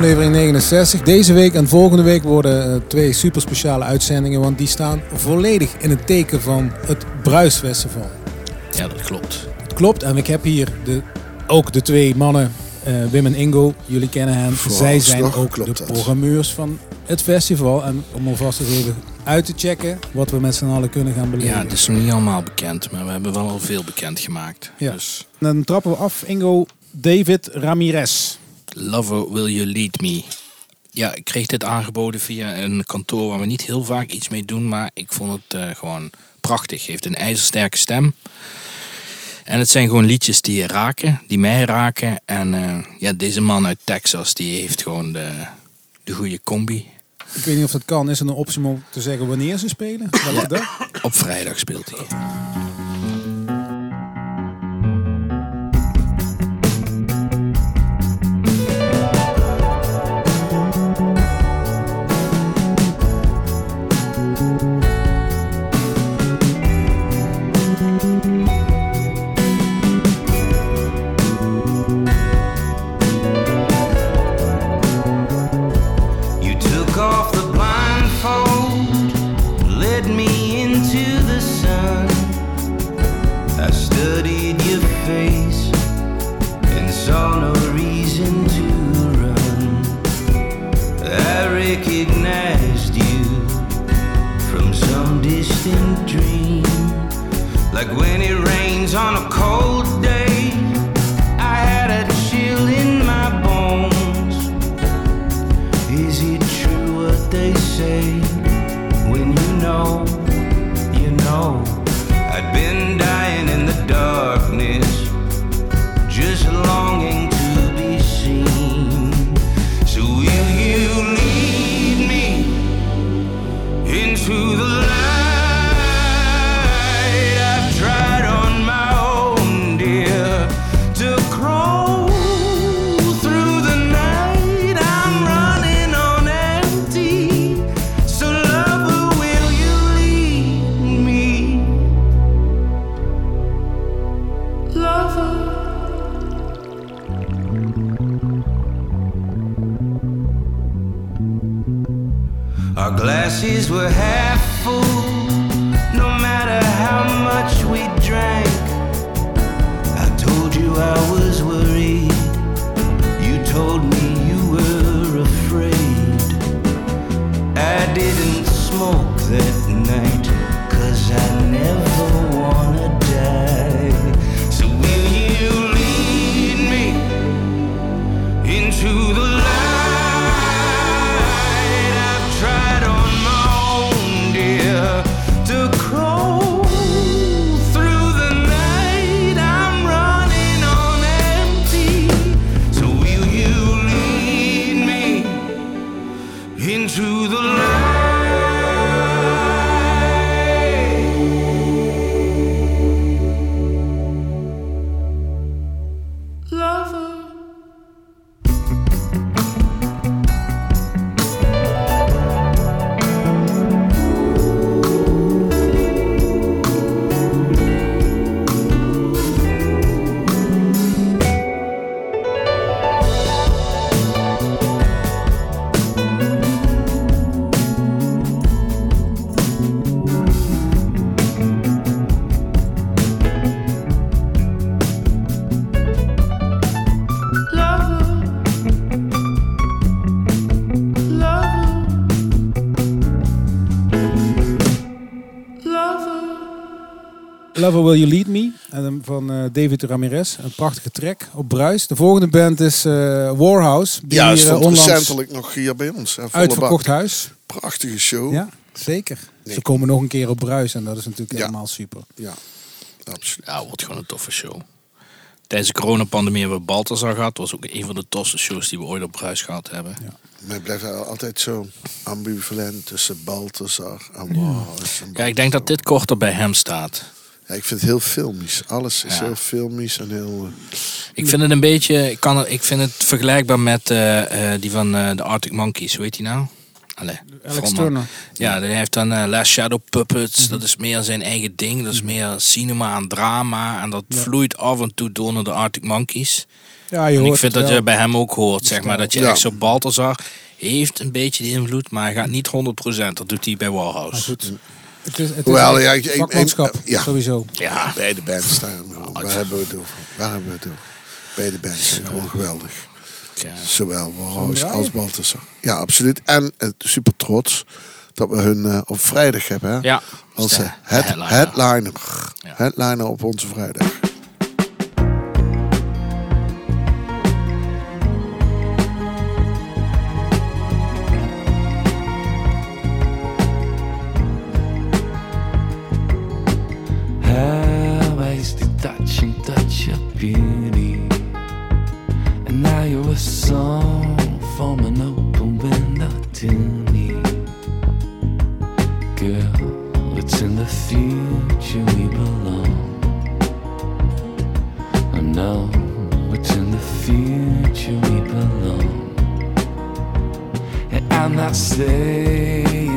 aflevering 69. Deze week en volgende week worden uh, twee super speciale uitzendingen, want die staan volledig in het teken van het Bruisfestival. Ja, dat klopt. Het klopt en ik heb hier de, ook de twee mannen, uh, Wim en Ingo. Jullie kennen hen. Zij zijn ook de dat. programmeurs van het festival. En om alvast eens even uit te checken wat we met z'n allen kunnen gaan beleven. Ja, het is nog niet allemaal bekend, maar we hebben wel al veel bekend gemaakt. Ja. Dus. Dan trappen we af, Ingo, David Ramirez. Lover Will You Lead Me. Ja, ik kreeg dit aangeboden via een kantoor waar we niet heel vaak iets mee doen, maar ik vond het uh, gewoon prachtig. Heeft een ijzersterke stem. En het zijn gewoon liedjes die je raken, die mij raken. En uh, ja, deze man uit Texas, die heeft gewoon de, de goede combi. Ik weet niet of dat kan. Is er een optie om te zeggen wanneer ze spelen? Welke dag? Op vrijdag speelt hij. Will You Lead Me van uh, David Ramirez. Een prachtige track op Bruis. De volgende band is uh, Warhouse. Die ja, stond uh, recentelijk nog hier bij ons. uitverkocht huis. Prachtige show. Ja, zeker. Ze komen nog een keer op Bruis en dat is natuurlijk helemaal super. Ja, absoluut. Ja, wordt gewoon een toffe show. Tijdens de coronapandemie hebben we Balthazar gehad. Dat was ook een van de tofste shows die we ooit op Bruis gehad hebben. Ja. Maar het blijft altijd zo ambivalent tussen Balthazar en Warhouse. Kijk, ik denk dat dit korter bij hem staat. Ja, ik vind het heel filmisch. Alles is heel filmisch en heel... Eh, ik vind het een beetje... Ik, kan, het, ik vind het vergelijkbaar met eh, eh, die van de Arctic Monkeys. weet je nou? Alex Turner. Ja, hij heeft dan uh, Last Shadow Puppets. Mhm. Dat is meer zijn eigen ding. Dat is mhm. meer cinema en drama. En dat vloeit af en toe door naar de Arctic Monkeys. Ja, je en hoort ik vind dat je bij hem ook hoort, zeg maar. Dat je echt zo Balthazar heeft een beetje de invloed, maar hij gaat niet 100%. Dat doet hij bij Warhouse. Het is, het ja, vakmanschap, ja. sowieso. Ja, bij de band staan. Waar hebben we het over? Waar hebben we het over? Bij de band geweldig. Ja. Zowel Roos als Baltasar. Ja, absoluut. En eh, super trots dat we hun eh, op vrijdag hebben. Hè? Ja. Als headliner. Headliner op onze vrijdag. future we belong. I know what's in the future we belong. And I'm not saying.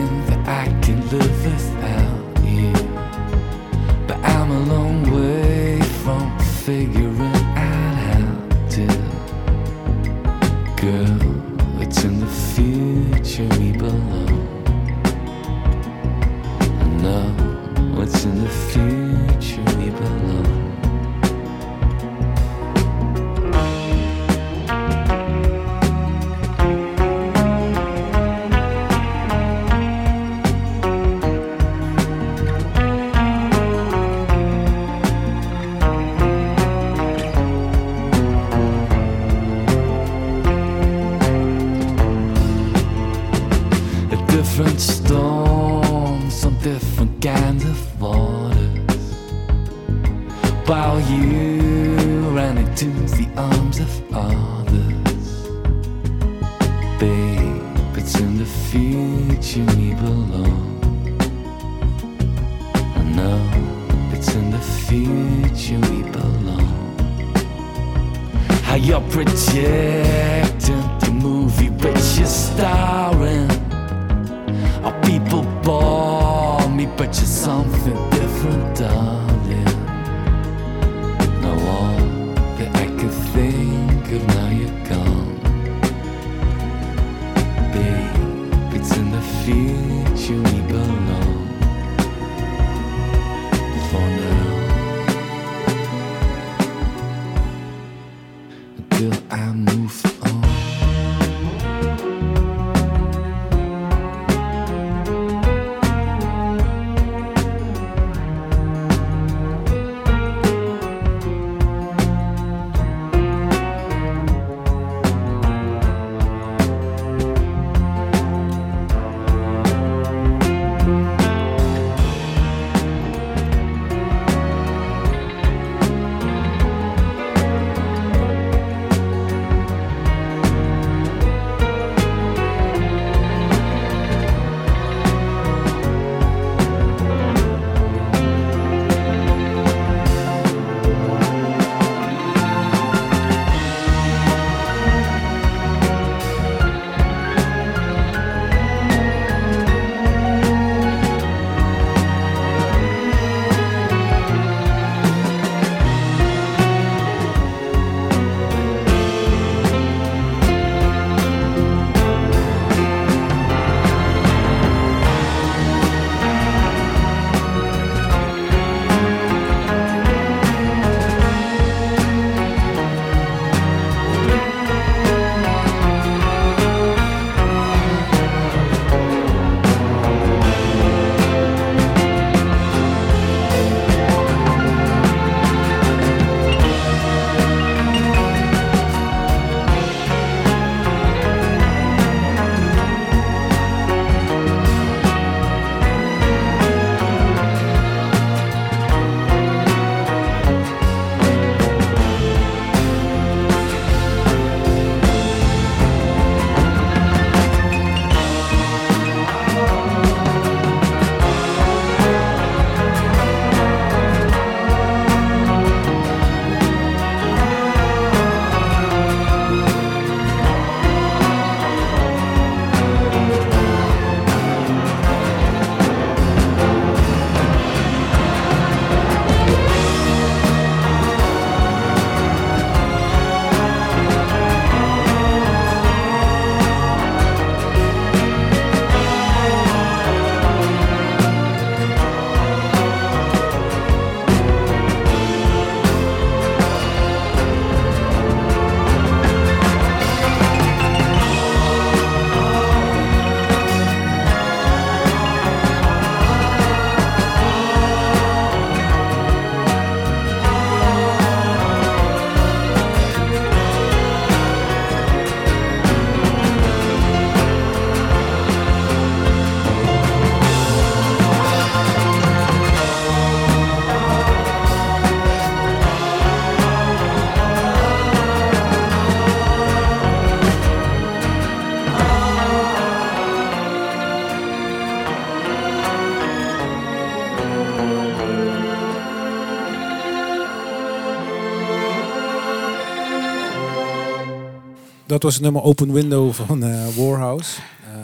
Was het nummer Open Window van uh, Warhouse.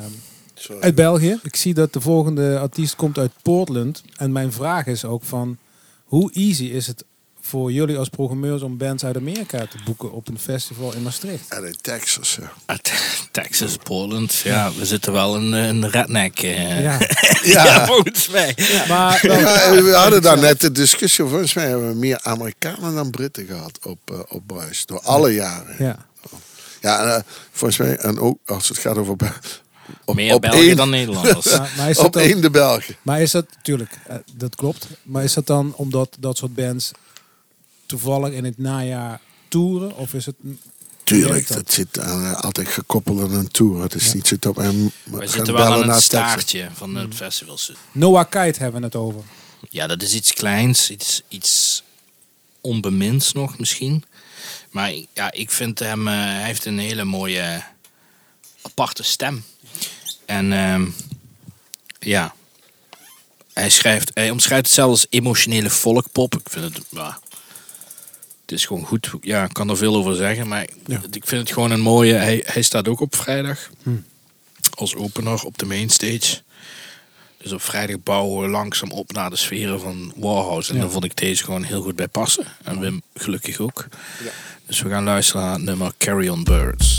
Um, uit België. Ik zie dat de volgende artiest komt uit Portland. En mijn vraag is ook van... Hoe easy is het voor jullie als programmeurs om bands uit Amerika te boeken op een festival in Maastricht? En in Texas, ja. Uit Texas, Portland. Ja, we zitten wel in een redneck. Uh. Ja. ja. ja, volgens mij. Ja. Maar, ja, we hadden daar net de discussie. Volgens mij hebben we meer Amerikanen dan Britten gehad op, uh, op Bruis. Door alle jaren. Ja. Ja, uh, volgens mij, en ook als het gaat over op, Meer op Belgen één, dan Nederlanders. maar, maar is op één de Belgen. Maar is dat, natuurlijk, uh, dat klopt. Maar is dat dan omdat dat soort bands toevallig in het najaar toeren? Of is het... Tuurlijk, dat? dat zit uh, altijd gekoppeld aan een tour. Het is ja. niet zo op en We zitten wel aan het staartje van het festival. Noah Kite hebben we het over. Ja, dat is iets kleins, iets, iets onbeminds nog misschien. Maar ja, ik vind hem, uh, hij heeft een hele mooie aparte stem. En uh, ja, hij, schrijft, hij omschrijft het zelfs als emotionele folkpop. Ik vind het, het is gewoon goed. Ja, ik kan er veel over zeggen, maar ja. ik vind het gewoon een mooie. Hij, hij staat ook op vrijdag hm. als opener op de mainstage. Dus op vrijdag bouwen we langzaam op naar de sferen van Warhouse. En ja. dan vond ik deze gewoon heel goed bij passen. En Wim gelukkig ook. Ja. Dus we gaan luisteren naar het nummer Carry On Birds.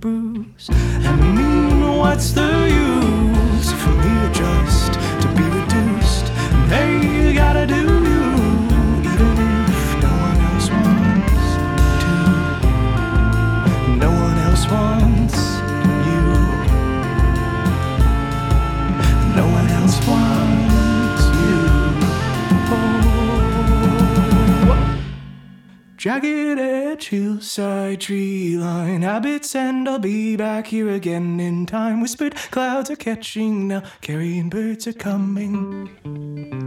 bruise. And mean, what's the use? Tree line habits, and I'll be back here again in time. Whispered clouds are catching now, carrying birds are coming.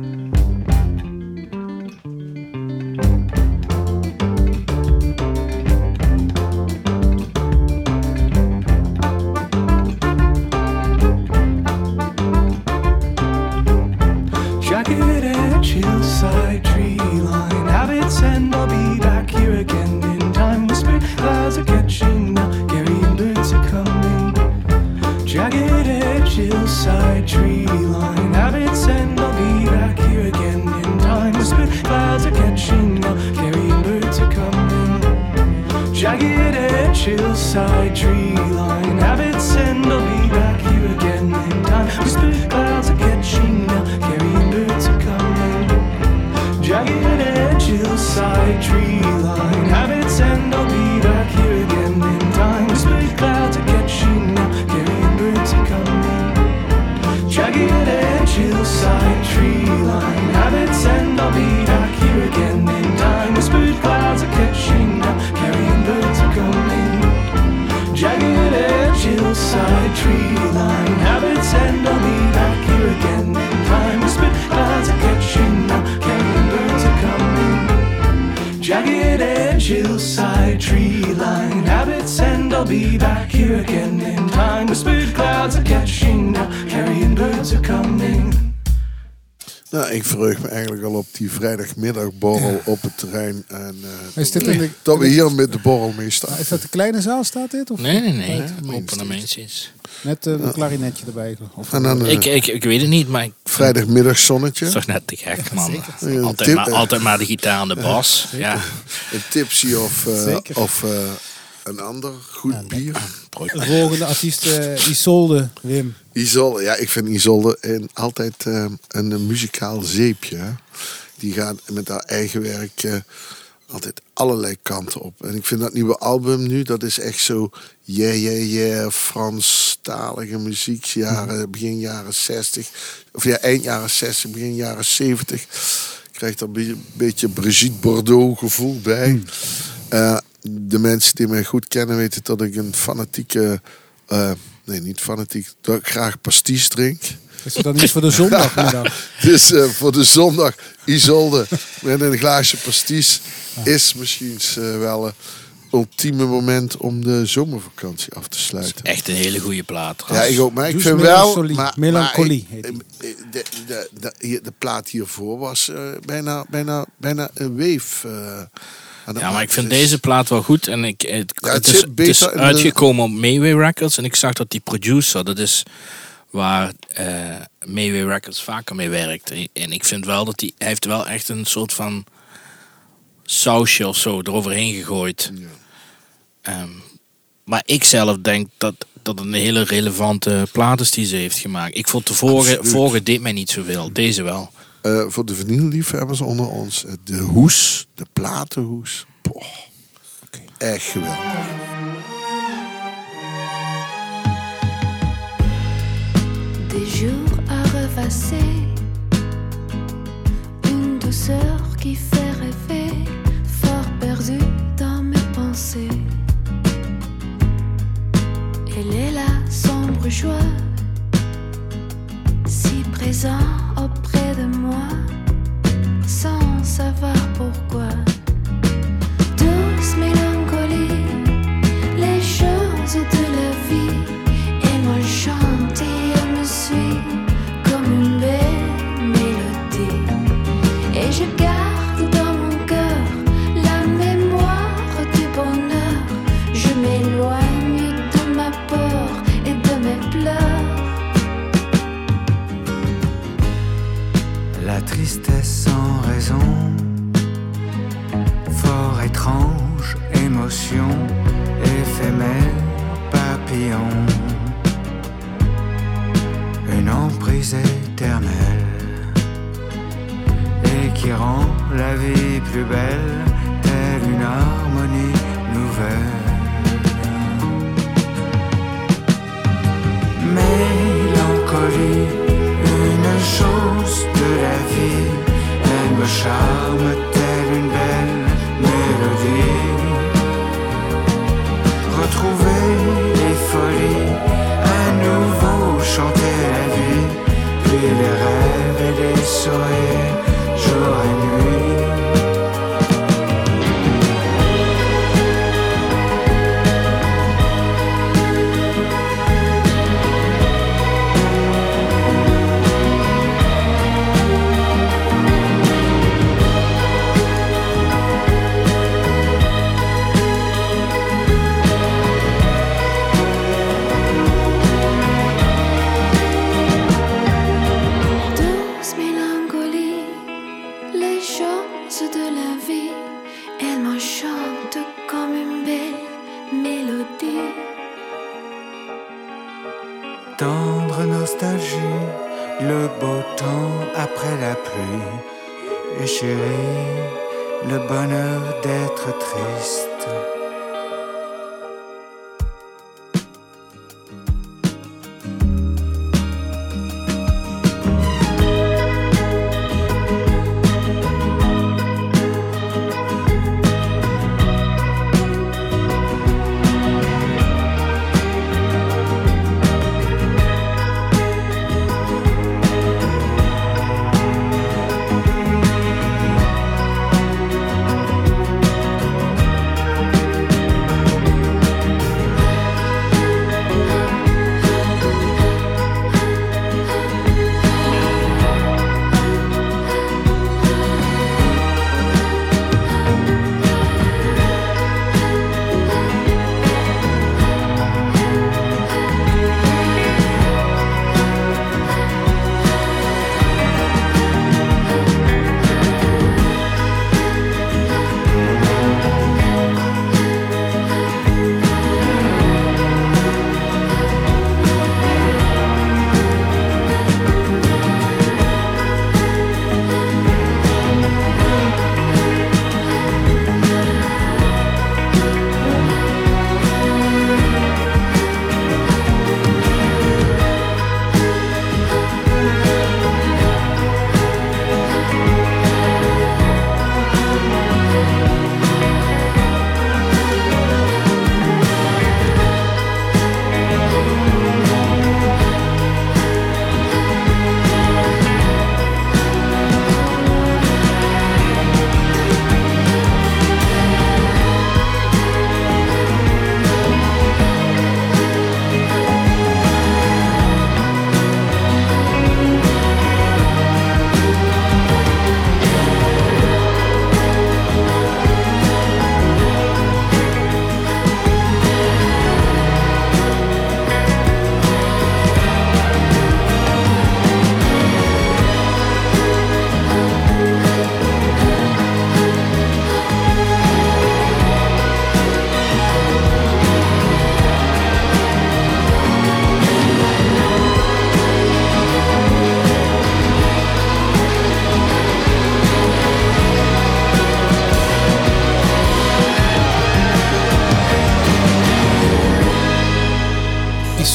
Chillside tree line. Habits end, I'll be back here again in time. Whisper clouds are catching now, carrying birds are coming. Jagged edge, hillside tree line. Habits end, I'll be back here again in time. Whisper clouds are catching now, carrying birds are coming. Jagged edge, hillside tree line. Habits end, I'll be Be back here again in time. Whispered clouds are catching now, carrying birds are coming. Nou, ik verheug me eigenlijk al op die vrijdagmiddagborrel op het terrein. En, eh, is dit in de, dat we hier met de borrel mee staan. Is dat de kleine zaal, staat dit? Of? Nee, nee, nee. Oh, nee mensen. Met eh, een clarinetje klarinetje erbij. Of en dan, eh, ik, ik, ik weet het niet, maar... Vrijdagmiddag zonnetje. Toch net te gek, man. Altijd, maar, altijd maar de gitaar en de bas. Ja. Een tipsy of... of een ander goed bier. De volgende artiest, uh, Isolde, Wim. Isolde, ja, ik vind Isolde een, altijd uh, een muzikaal zeepje. Die gaat met haar eigen werk uh, altijd allerlei kanten op. En ik vind dat nieuwe album nu, dat is echt zo yeah, yeah, yeah, Franstalige muziek. Jaren, mhm. begin jaren 60, of ja, eind jaren 60, begin jaren 70. Krijgt er een beetje Brigitte Bordeaux gevoel bij. Uh, de mensen die mij goed kennen weten dat ik een fanatieke, uh, nee niet fanatiek, dat ik graag pasties drink. Is dat dan iets voor de zondagmiddag? dus uh, voor de zondag, Isolde met een glaasje pasties is misschien uh, wel een ultieme moment om de zomervakantie af te sluiten. echt een hele goede plaat. Ja, ik ook, maar ik vind wel... Maar, Melancholie maar de, de, de, de, de plaat hiervoor was uh, bijna, bijna, bijna een weef ja, maar ik vind deze plaat wel goed. En ik, het, het, is, het is uitgekomen op Mayway Records. En ik zag dat die producer, dat is waar uh, Mayway Records vaker mee werkt. En ik vind wel dat hij, hij heeft wel echt een soort van sausje of zo eroverheen gegooid. Ja. Um, maar ik zelf denk dat, dat een hele relevante plaat is die ze heeft gemaakt. Ik vond de vorige, vorige deed mij niet zoveel, deze wel. Uh, voor de vinylliefhebbers onder ons, de hoes, de platenhoes. Poh, okay. Echt geweldig. Des jours à revasser, une douceur qui fait rêver, fort perdu dans mes pensées. Elle est la sombre joie, si présent auprès de moi sans savoir pourquoi. Douce mélancolie, le beau temps après la pluie, et chérie, le bonheur d'être triste.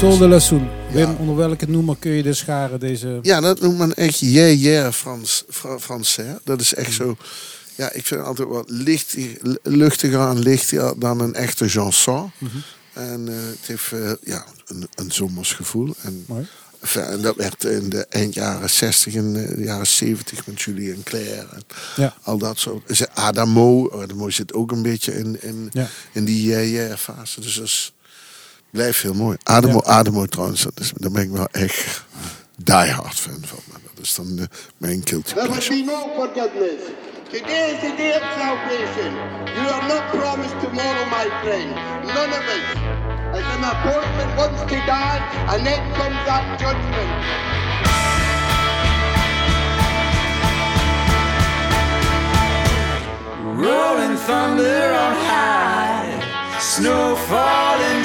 Sol de la. Wim, onder welke noemer kun je dus scharen deze... Ja, dat noemt men echt yeah, yeah Frans, Fra Frans hè? Dat is echt zo... Ja, ik vind het altijd wat licht, luchtiger en lichter dan een echte chanson. En eh, het heeft eh, ja, een, een zomers gevoel. En, enfin, en dat werd in de eind jaren 60 en eh, de jaren 70 met Julie en Claire. En Ja. al dat soort. Adamo, Adamo zit ook een beetje in, in, Ja. in die yeah, yeah fase. Dus dat is, blijft heel mooi. Ademo, Ja. Ademo trouwens, dat is, daar ben ik wel echt diehard fan van. Maar dat is dan eh, mijn guilty There will be no forgiveness. Today is the day of salvation. You are not promised tomorrow, my friend. None of us. As an appointment wants to die, and then comes that judgment. Rolling thunder on high, snow falling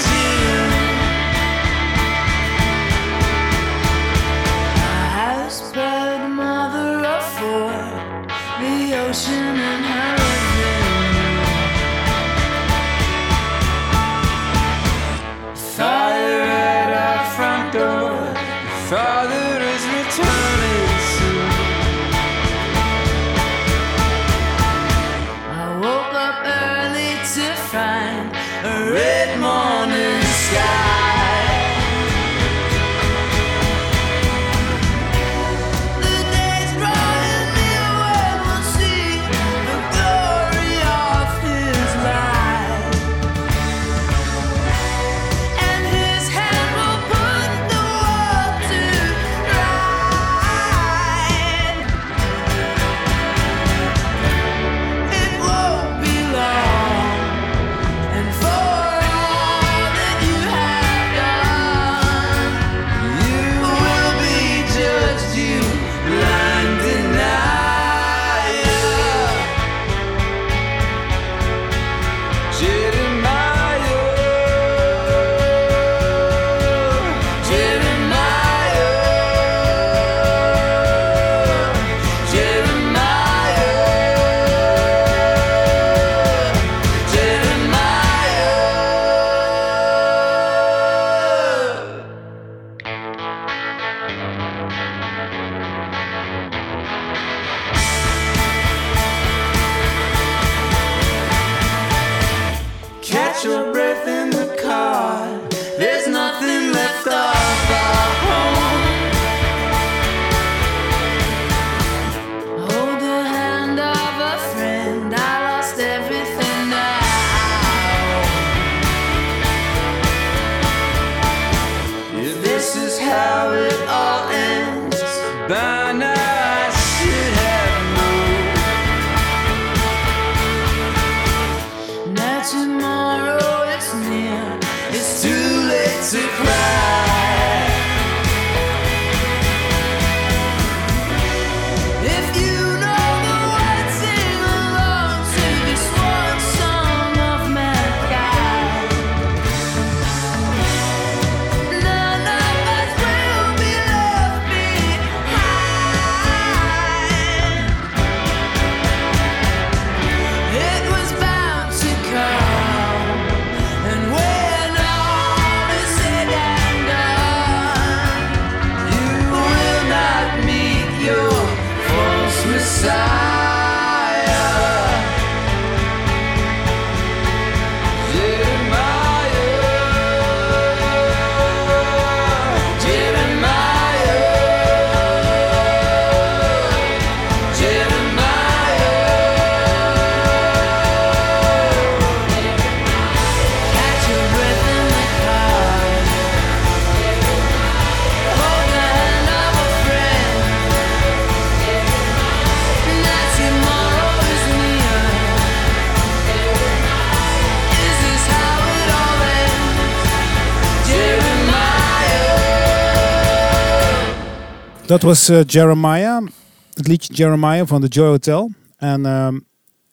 Dat was eh, Jeremiah. Het liedje Jeremiah van de Joy Hotel. En ehm,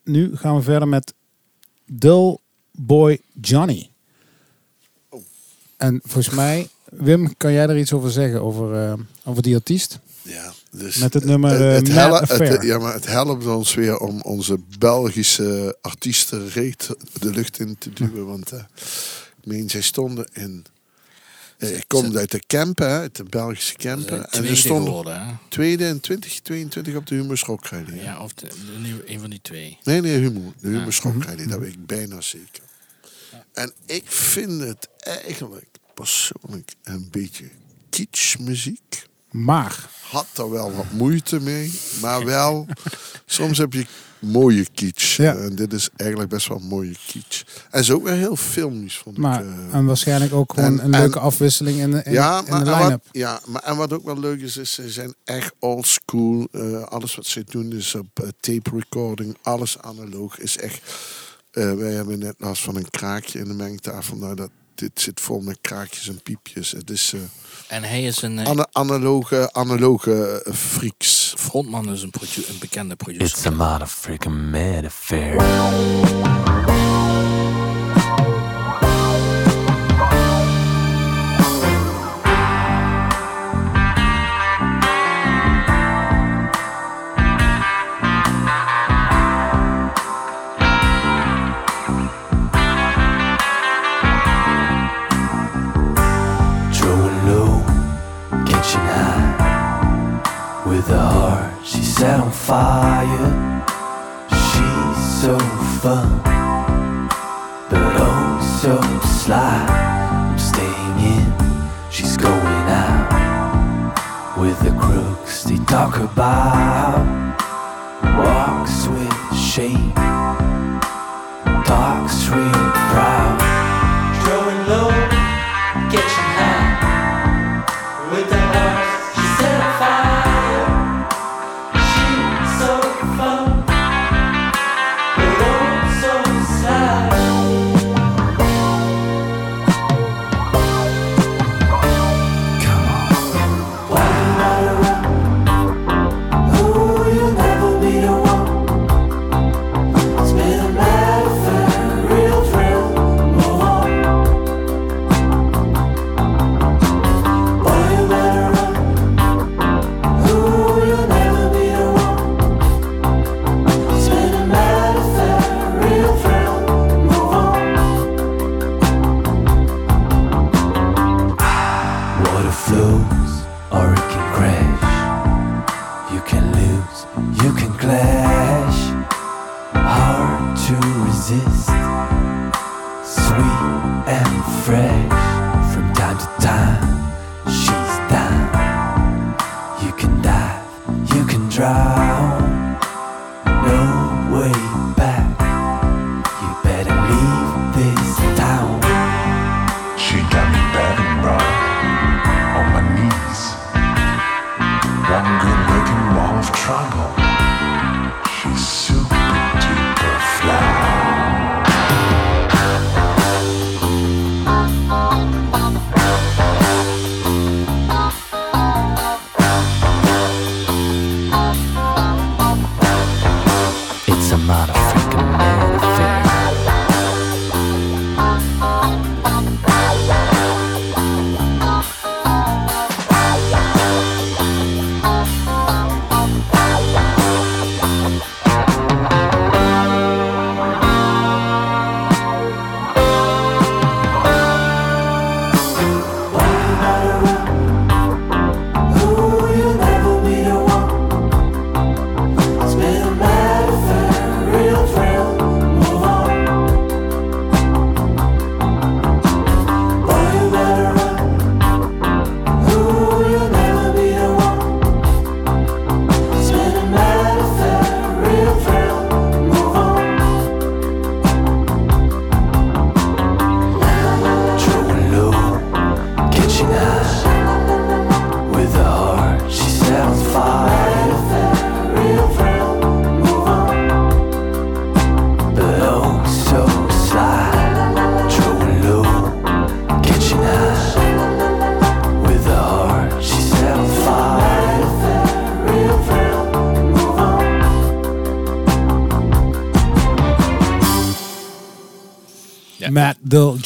nu gaan we verder met Dull Boy Johnny. En volgens mij, Wim, kan jij er iets over zeggen? Over, eh, over die artiest? Ja, dus Met het nummer, het, eh, het Mad hel- Affair. het- ja, maar het helpt ons weer om onze Belgische artiesten reet de lucht in te duwen. Want ik meen, zij stonden in Ik kom uit de Kempen, uit de Belgische Kempen. En er stond geworden, hè? tweede in 2022 op de Humus Rock Rally. Ja, of de, de nieuwe- een van die twee. Nee, nee, Humo. De Humus Rock Rally, dat weet ik bijna zeker. En ik vind het eigenlijk persoonlijk een beetje kitschmuziek. Maar, Had er wel wat moeite mee, maar wel... soms heb je mooie kitsch. Ja. En dit is eigenlijk best wel mooie kitsch. En zo ook weer heel filmisch, vond maar ik. eh. en waarschijnlijk ook gewoon en- een leuke en- afwisseling in de, in, ja, in maar, de en wat, line-up. ja, maar en wat ook wel leuk is, is ze zijn echt old school. Eh, alles wat ze doen is op eh, tape recording, alles analoog is echt. eh, wij hebben net last van een kraakje in de mengtafel. Nou, dat, dit zit vol met kraakjes en piepjes. Het is eh, En hij is een eh, ana- analoge, analoge eh, freaks. frontman, is een, produ- een bekende producer. It's a motherfucking mad affair. Fire. She's so fun, but oh so sly. I'm staying in, she's going out. With the crooks they talk about. Walks with shame, talks real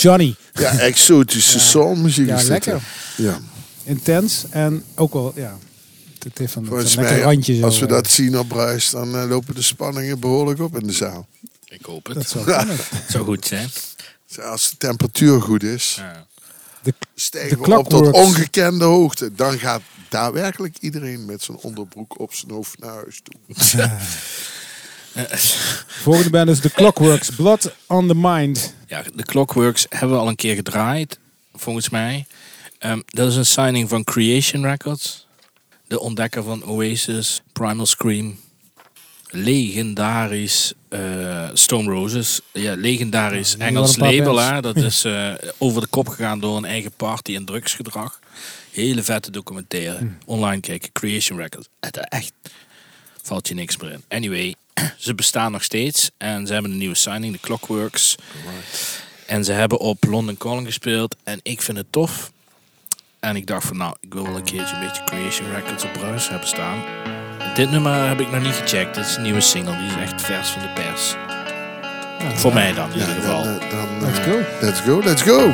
Johnny. Ja, exotische soulmuziek Ja, is lekker. Ja, Intens en ook wel, ja. Het heeft van volgens een lekker mij, randje zo. als we dat zien op Bruis, dan eh, lopen de spanningen behoorlijk op in de zaal. Ik hoop het. Dat zou kunnen. Het zou goed zijn. Als de temperatuur goed is. Ja. De, stijgen de we op tot ongekende hoogte. Dan gaat daadwerkelijk iedereen met zijn onderbroek op zijn hoofd naar huis toe. volgende band is The Clockworks. Blood on the Mind. Ja, de Clockworks hebben we al een keer gedraaid, volgens mij. Ehm, dat is een signing van Creation Records. De ontdekker van Oasis, Primal Scream. Legendarisch eh, Stone Roses. Ja, legendarisch Ja, Engels label. Hè? Dat is eh, over de kop gegaan door een eigen party en drugsgedrag. Hele vette documentaire. Hm. Online kijken, Creation Records. Het, echt valt je niks meer in. Anyway, ze bestaan nog steeds. En ze hebben een nieuwe signing, de Clockworks. En ze hebben op London Calling gespeeld. En ik vind het tof. En ik dacht van nou, ik wil wel een keertje een beetje Creation Records op Bruis hebben staan. Dit nummer heb ik nog niet gecheckt. Dit is een nieuwe single. Die is echt vers van de pers. Voor mij dan in Ja, ieder geval. dan, eh, dan, Let's eh, go. Let's go, let's go.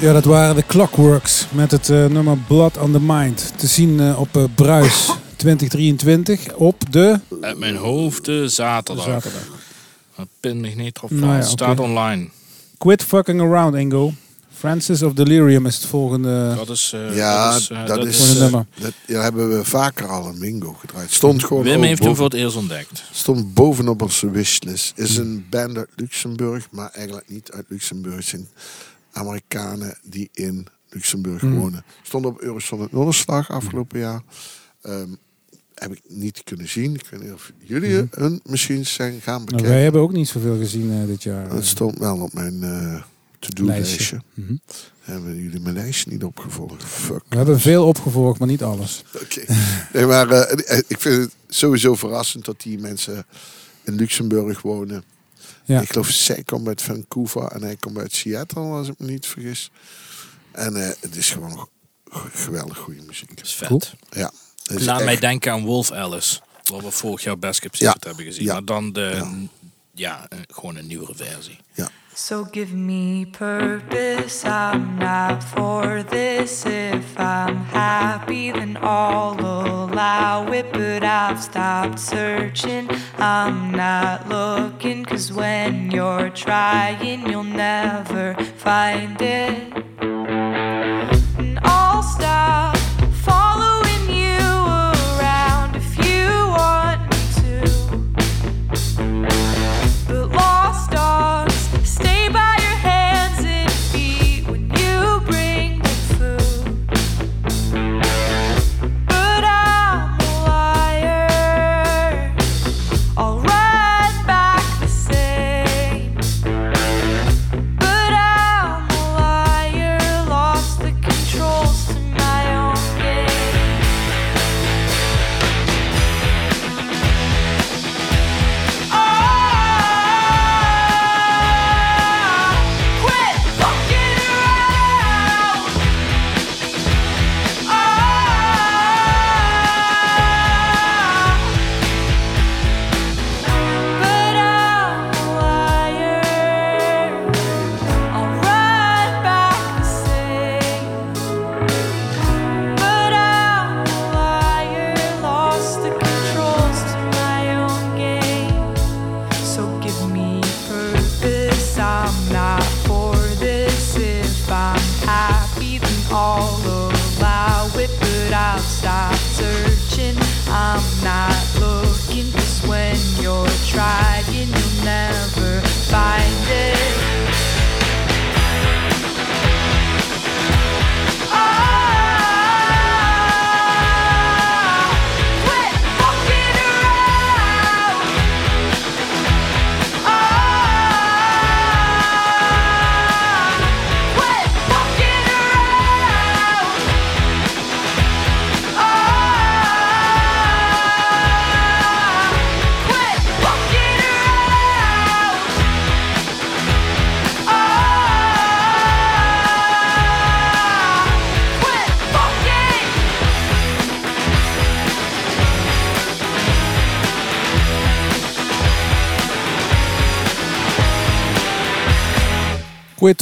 Ja, dat waren de Clockworks met het eh, nummer Blood on the Mind. Te zien eh, op eh, Bruis 2023 op de Uit mijn hoofd de zaterdag. zaterdag. Dat pin me niet op Nou ja, Staat online. Quit Fucking Around, Ingo. Francis of Delirium is het volgende. Dat is... eh, Ja, dat is, eh, dat is, dat ja, hebben we vaker al een bingo gedraaid. Stond gewoon Wim heeft hem voor het eerst ontdekt. stond bovenop onze wishlist. Is een band uit Luxemburg, maar eigenlijk niet uit Luxemburg. Zijn Amerikanen die in Luxemburg wonen. Stond op Noorderslag afgelopen jaar. Ehm, heb ik niet kunnen zien. Ik weet niet of jullie Hmm. hun misschien zijn gaan Nou, bekijken. wij hebben ook niet zoveel gezien eh, dit jaar. Het stond wel op mijn eh to-do lijstje. Lijstje. Mhm. Hebben jullie mijn lijstje niet opgevolgd? Fuck. We hebben veel opgevolgd, maar niet alles. Oké. Nee, maar eh, ik vind het sowieso verrassend dat die mensen in Luxemburg wonen. Ja. Ik geloof, zij komt uit Vancouver en hij komt uit Seattle, als ik me niet vergis. En eh, het is gewoon geweldig goede muziek. Dat is vet. Cool. Ja. het is Laat echt- mij denken aan Wolf Alice. Wat we vorig jaar Best Ja. Secret hebben gezien. Ja. Maar dan de... Ja. Ja, eh, gewoon een nieuwere versie. So give me purpose, I'm not for this. If I'm happy, then I'll allow it. But I've stopped searching, I'm not looking. Cause when you're trying, you'll never find it.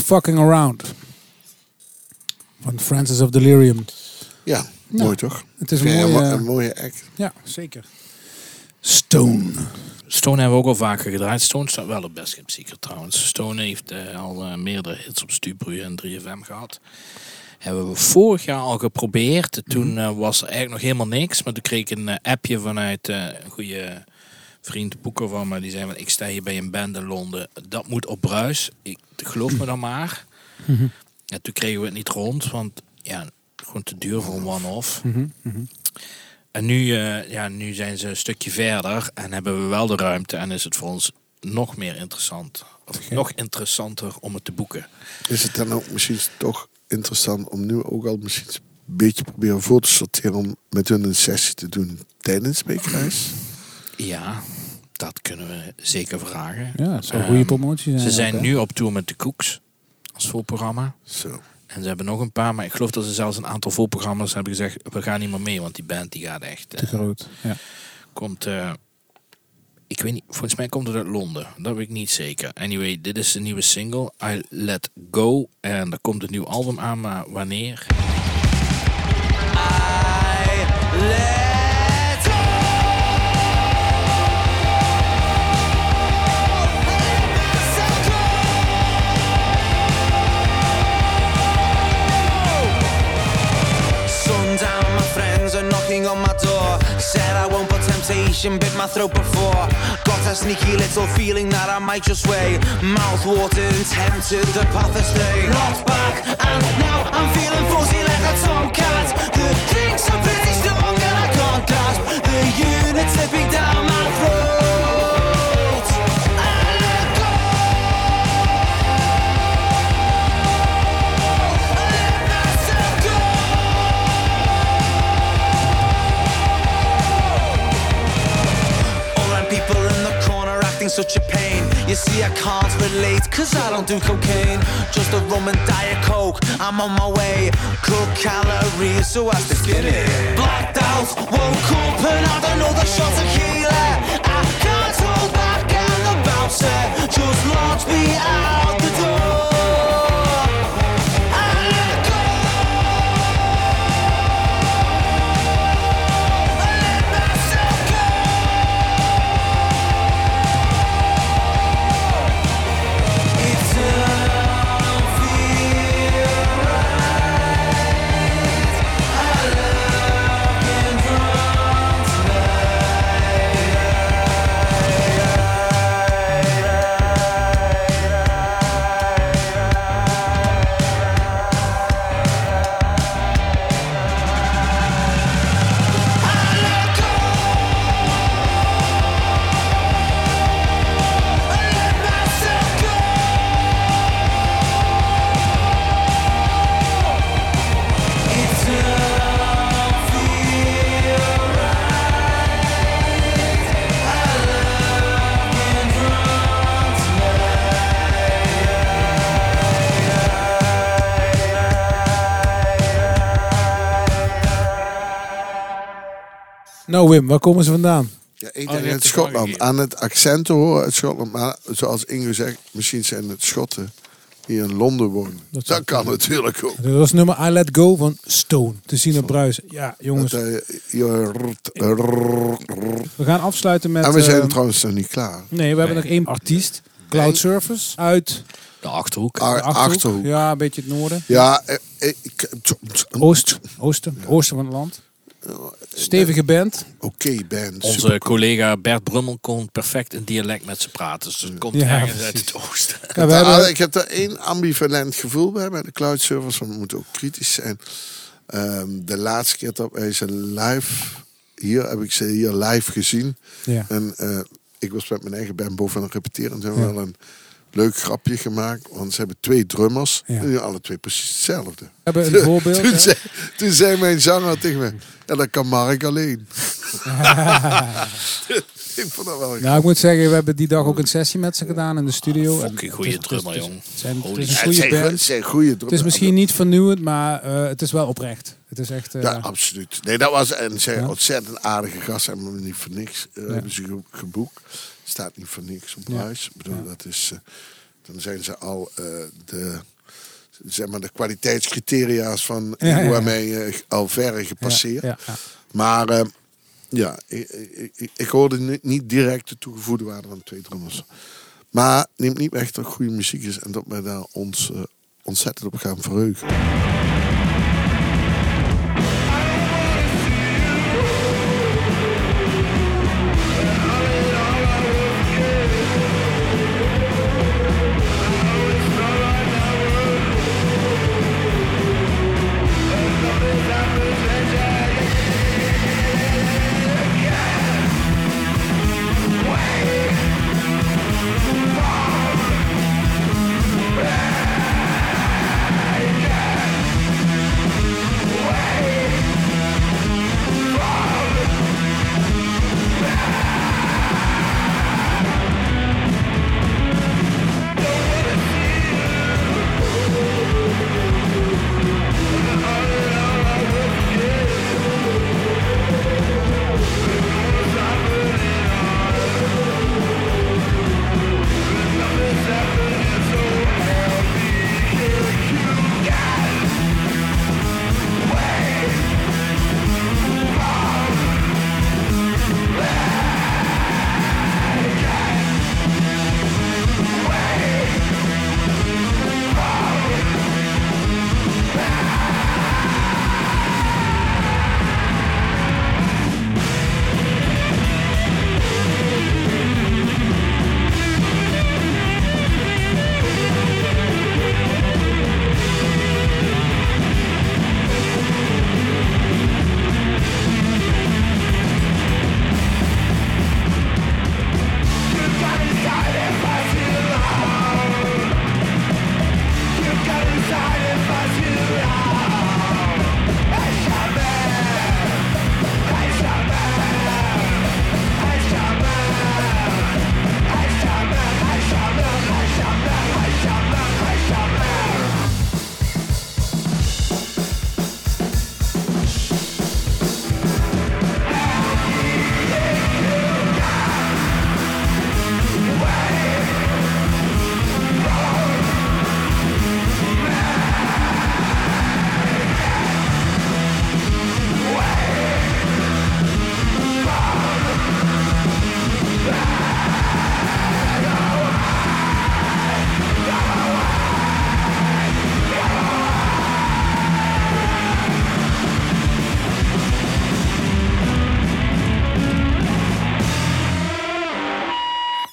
Fucking Around. Van Francis of Delirium. Ja, mooi toch? Het is een mooie... mo- een mooie act. Ja, zeker. Stone. Stone hebben we ook al vaker gedraaid. Stone staat wel op Best Kept Secret trouwens. Stone heeft eh, al eh, meerdere hits op Stubru en 3FM gehad. Hebben we vorig jaar al geprobeerd. Toen eh, was er eigenlijk nog helemaal niks. Maar toen kreeg ik een appje vanuit eh, een goede vriend Boeker van me. Die zei, van, ik sta hier bij een band in Londen. Dat moet op Bruis. Ik geloof me dan maar. En toen kregen we het niet rond. Want ja, gewoon te duur voor een one-off. En nu, eh, ja, nu zijn ze een stukje verder en hebben we wel de ruimte en is het voor ons nog meer interessant. Of nog interessanter om het te boeken. Is het dan ook misschien toch interessant om nu ook al misschien een beetje proberen voor te sorteren om met hun een sessie te doen tijdens Beekreis? Ja, dat kunnen we zeker vragen. Ja, het zou een Ehm, goede promotie zijn. Ze zijn nu op tour met de Koeks als voorprogramma. Zo. En ze hebben nog een paar, maar ik geloof dat ze zelfs een aantal voorprogramma's hebben gezegd, we gaan niet meer mee, want die band die gaat echt... eh, Te groot. Ja. komt, eh, ik weet niet, volgens mij komt het uit Londen. Dat weet ik niet zeker. Anyway, dit is de nieuwe single, I Let Go. En er komt een nieuw album aan, maar wanneer? let knocking on my door. Said I won't, put temptation bit my throat before. Got a sneaky little feeling that I might just sway. Mouth watered and tempted the path to stay. Locked back, and now I'm feeling fuzzy like a tomcat. The drinks are pretty strong, and I can't grasp the unit's tipping down. Such a pain. You see, I can't relate, cause I don't do cocaine. Just a rum and diet coke, I'm on my way. Cook calories so as to skinny. Blacked out, woke up, and I don't know the shot of tequila. Nou Wim, waar komen ze vandaan? Ja, ik Oh, denk je uit Schotland. Aan het accent te horen uit Schotland. Maar zoals Ingo zegt, misschien zijn het Schotten die in Londen wonen. Dat kan natuurlijk ook. Dat was nummer I Let Go van Stone. Te zien op Bruis. Ja, jongens. Dat, eh, je rrt, rrr, rrr. We gaan afsluiten met... En we zijn eh, trouwens nog niet klaar. Nee, we hebben nog één artiest. Cloud Surface uit De Achterhoek. Ar- de Achterhoek. Achterhoek. Ja, een beetje het noorden. Ja, eh, ik, Oost, oosten, oosten van het land. Stevige band. Oké, band. Onze super. collega Bert Brummel kon perfect een dialect met ze praten. Dus het komt Ja, ergens uit het oosten. Ja, we Ah, hebben, Ik heb daar één ambivalent gevoel bij, bij de cloud servers. Want we moeten ook kritisch zijn. Ehm, de laatste keer dat wij ze live... Hier heb ik ze hier live gezien. ja. En eh, ik was met mijn eigen band boven aan het repeteren. En Ja. wel een leuk grapje gemaakt. Want ze hebben twee drummers. Ja. En die alle twee precies hetzelfde. we hebben een voorbeeld. toen, zei, toen zei mijn zanger tegen me... Ja, dat kan Mark alleen. ik vond dat wel... Nou, ik moet zeggen, we hebben die dag ook een sessie met ze gedaan in de studio. Fucking goede drummer, jong. Het, zijn, het Holy is een. Ja, goede band. het zijn goede drummers. Het is misschien niet vernieuwend, maar eh, het is wel oprecht. Het is echt... eh, Ja, absoluut. Nee, dat was en zij Ja. ontzettend aardige gast. Hebben we niet voor niks eh, Ja. hebben ze ge- geboekt. Staat niet voor niks op prijs. Ik bedoel, dat is, eh, dan zijn ze al eh, de, zeg maar de kwaliteitscriteria's van Ja, eh, al verre gepasseerd. Ja, Maar eh, ja, ik, ik, ik, hoorde ni- niet direct de toegevoegde waarde van twee drummers. Maar neemt niet weg dat goede muziek is en dat wij daar ons ontzettend op gaan verheugen.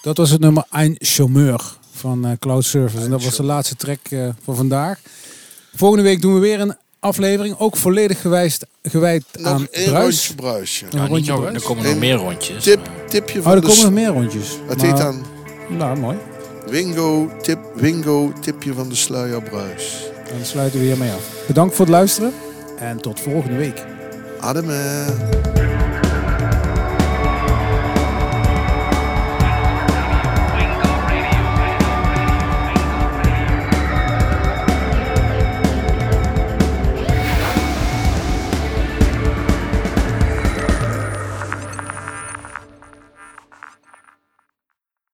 Dat was het nummer Ein Chômeur van uh, Cloud Service. En dat was de laatste track uh, voor vandaag. Volgende week doen we weer een aflevering. Ook volledig gewijst, gewijd nog aan één Bruis. rondje bruisje. Nou, nog, er komen nog meer rondjes. Tip, tipje Oh, van er de komen nog meer rondjes. Maar- heet dan Nou, mooi. Wingo, tip, Wingo, tipje van de sluier bruis. Dan sluiten we hiermee af. Bedankt voor het luisteren. En tot volgende week. Ademen.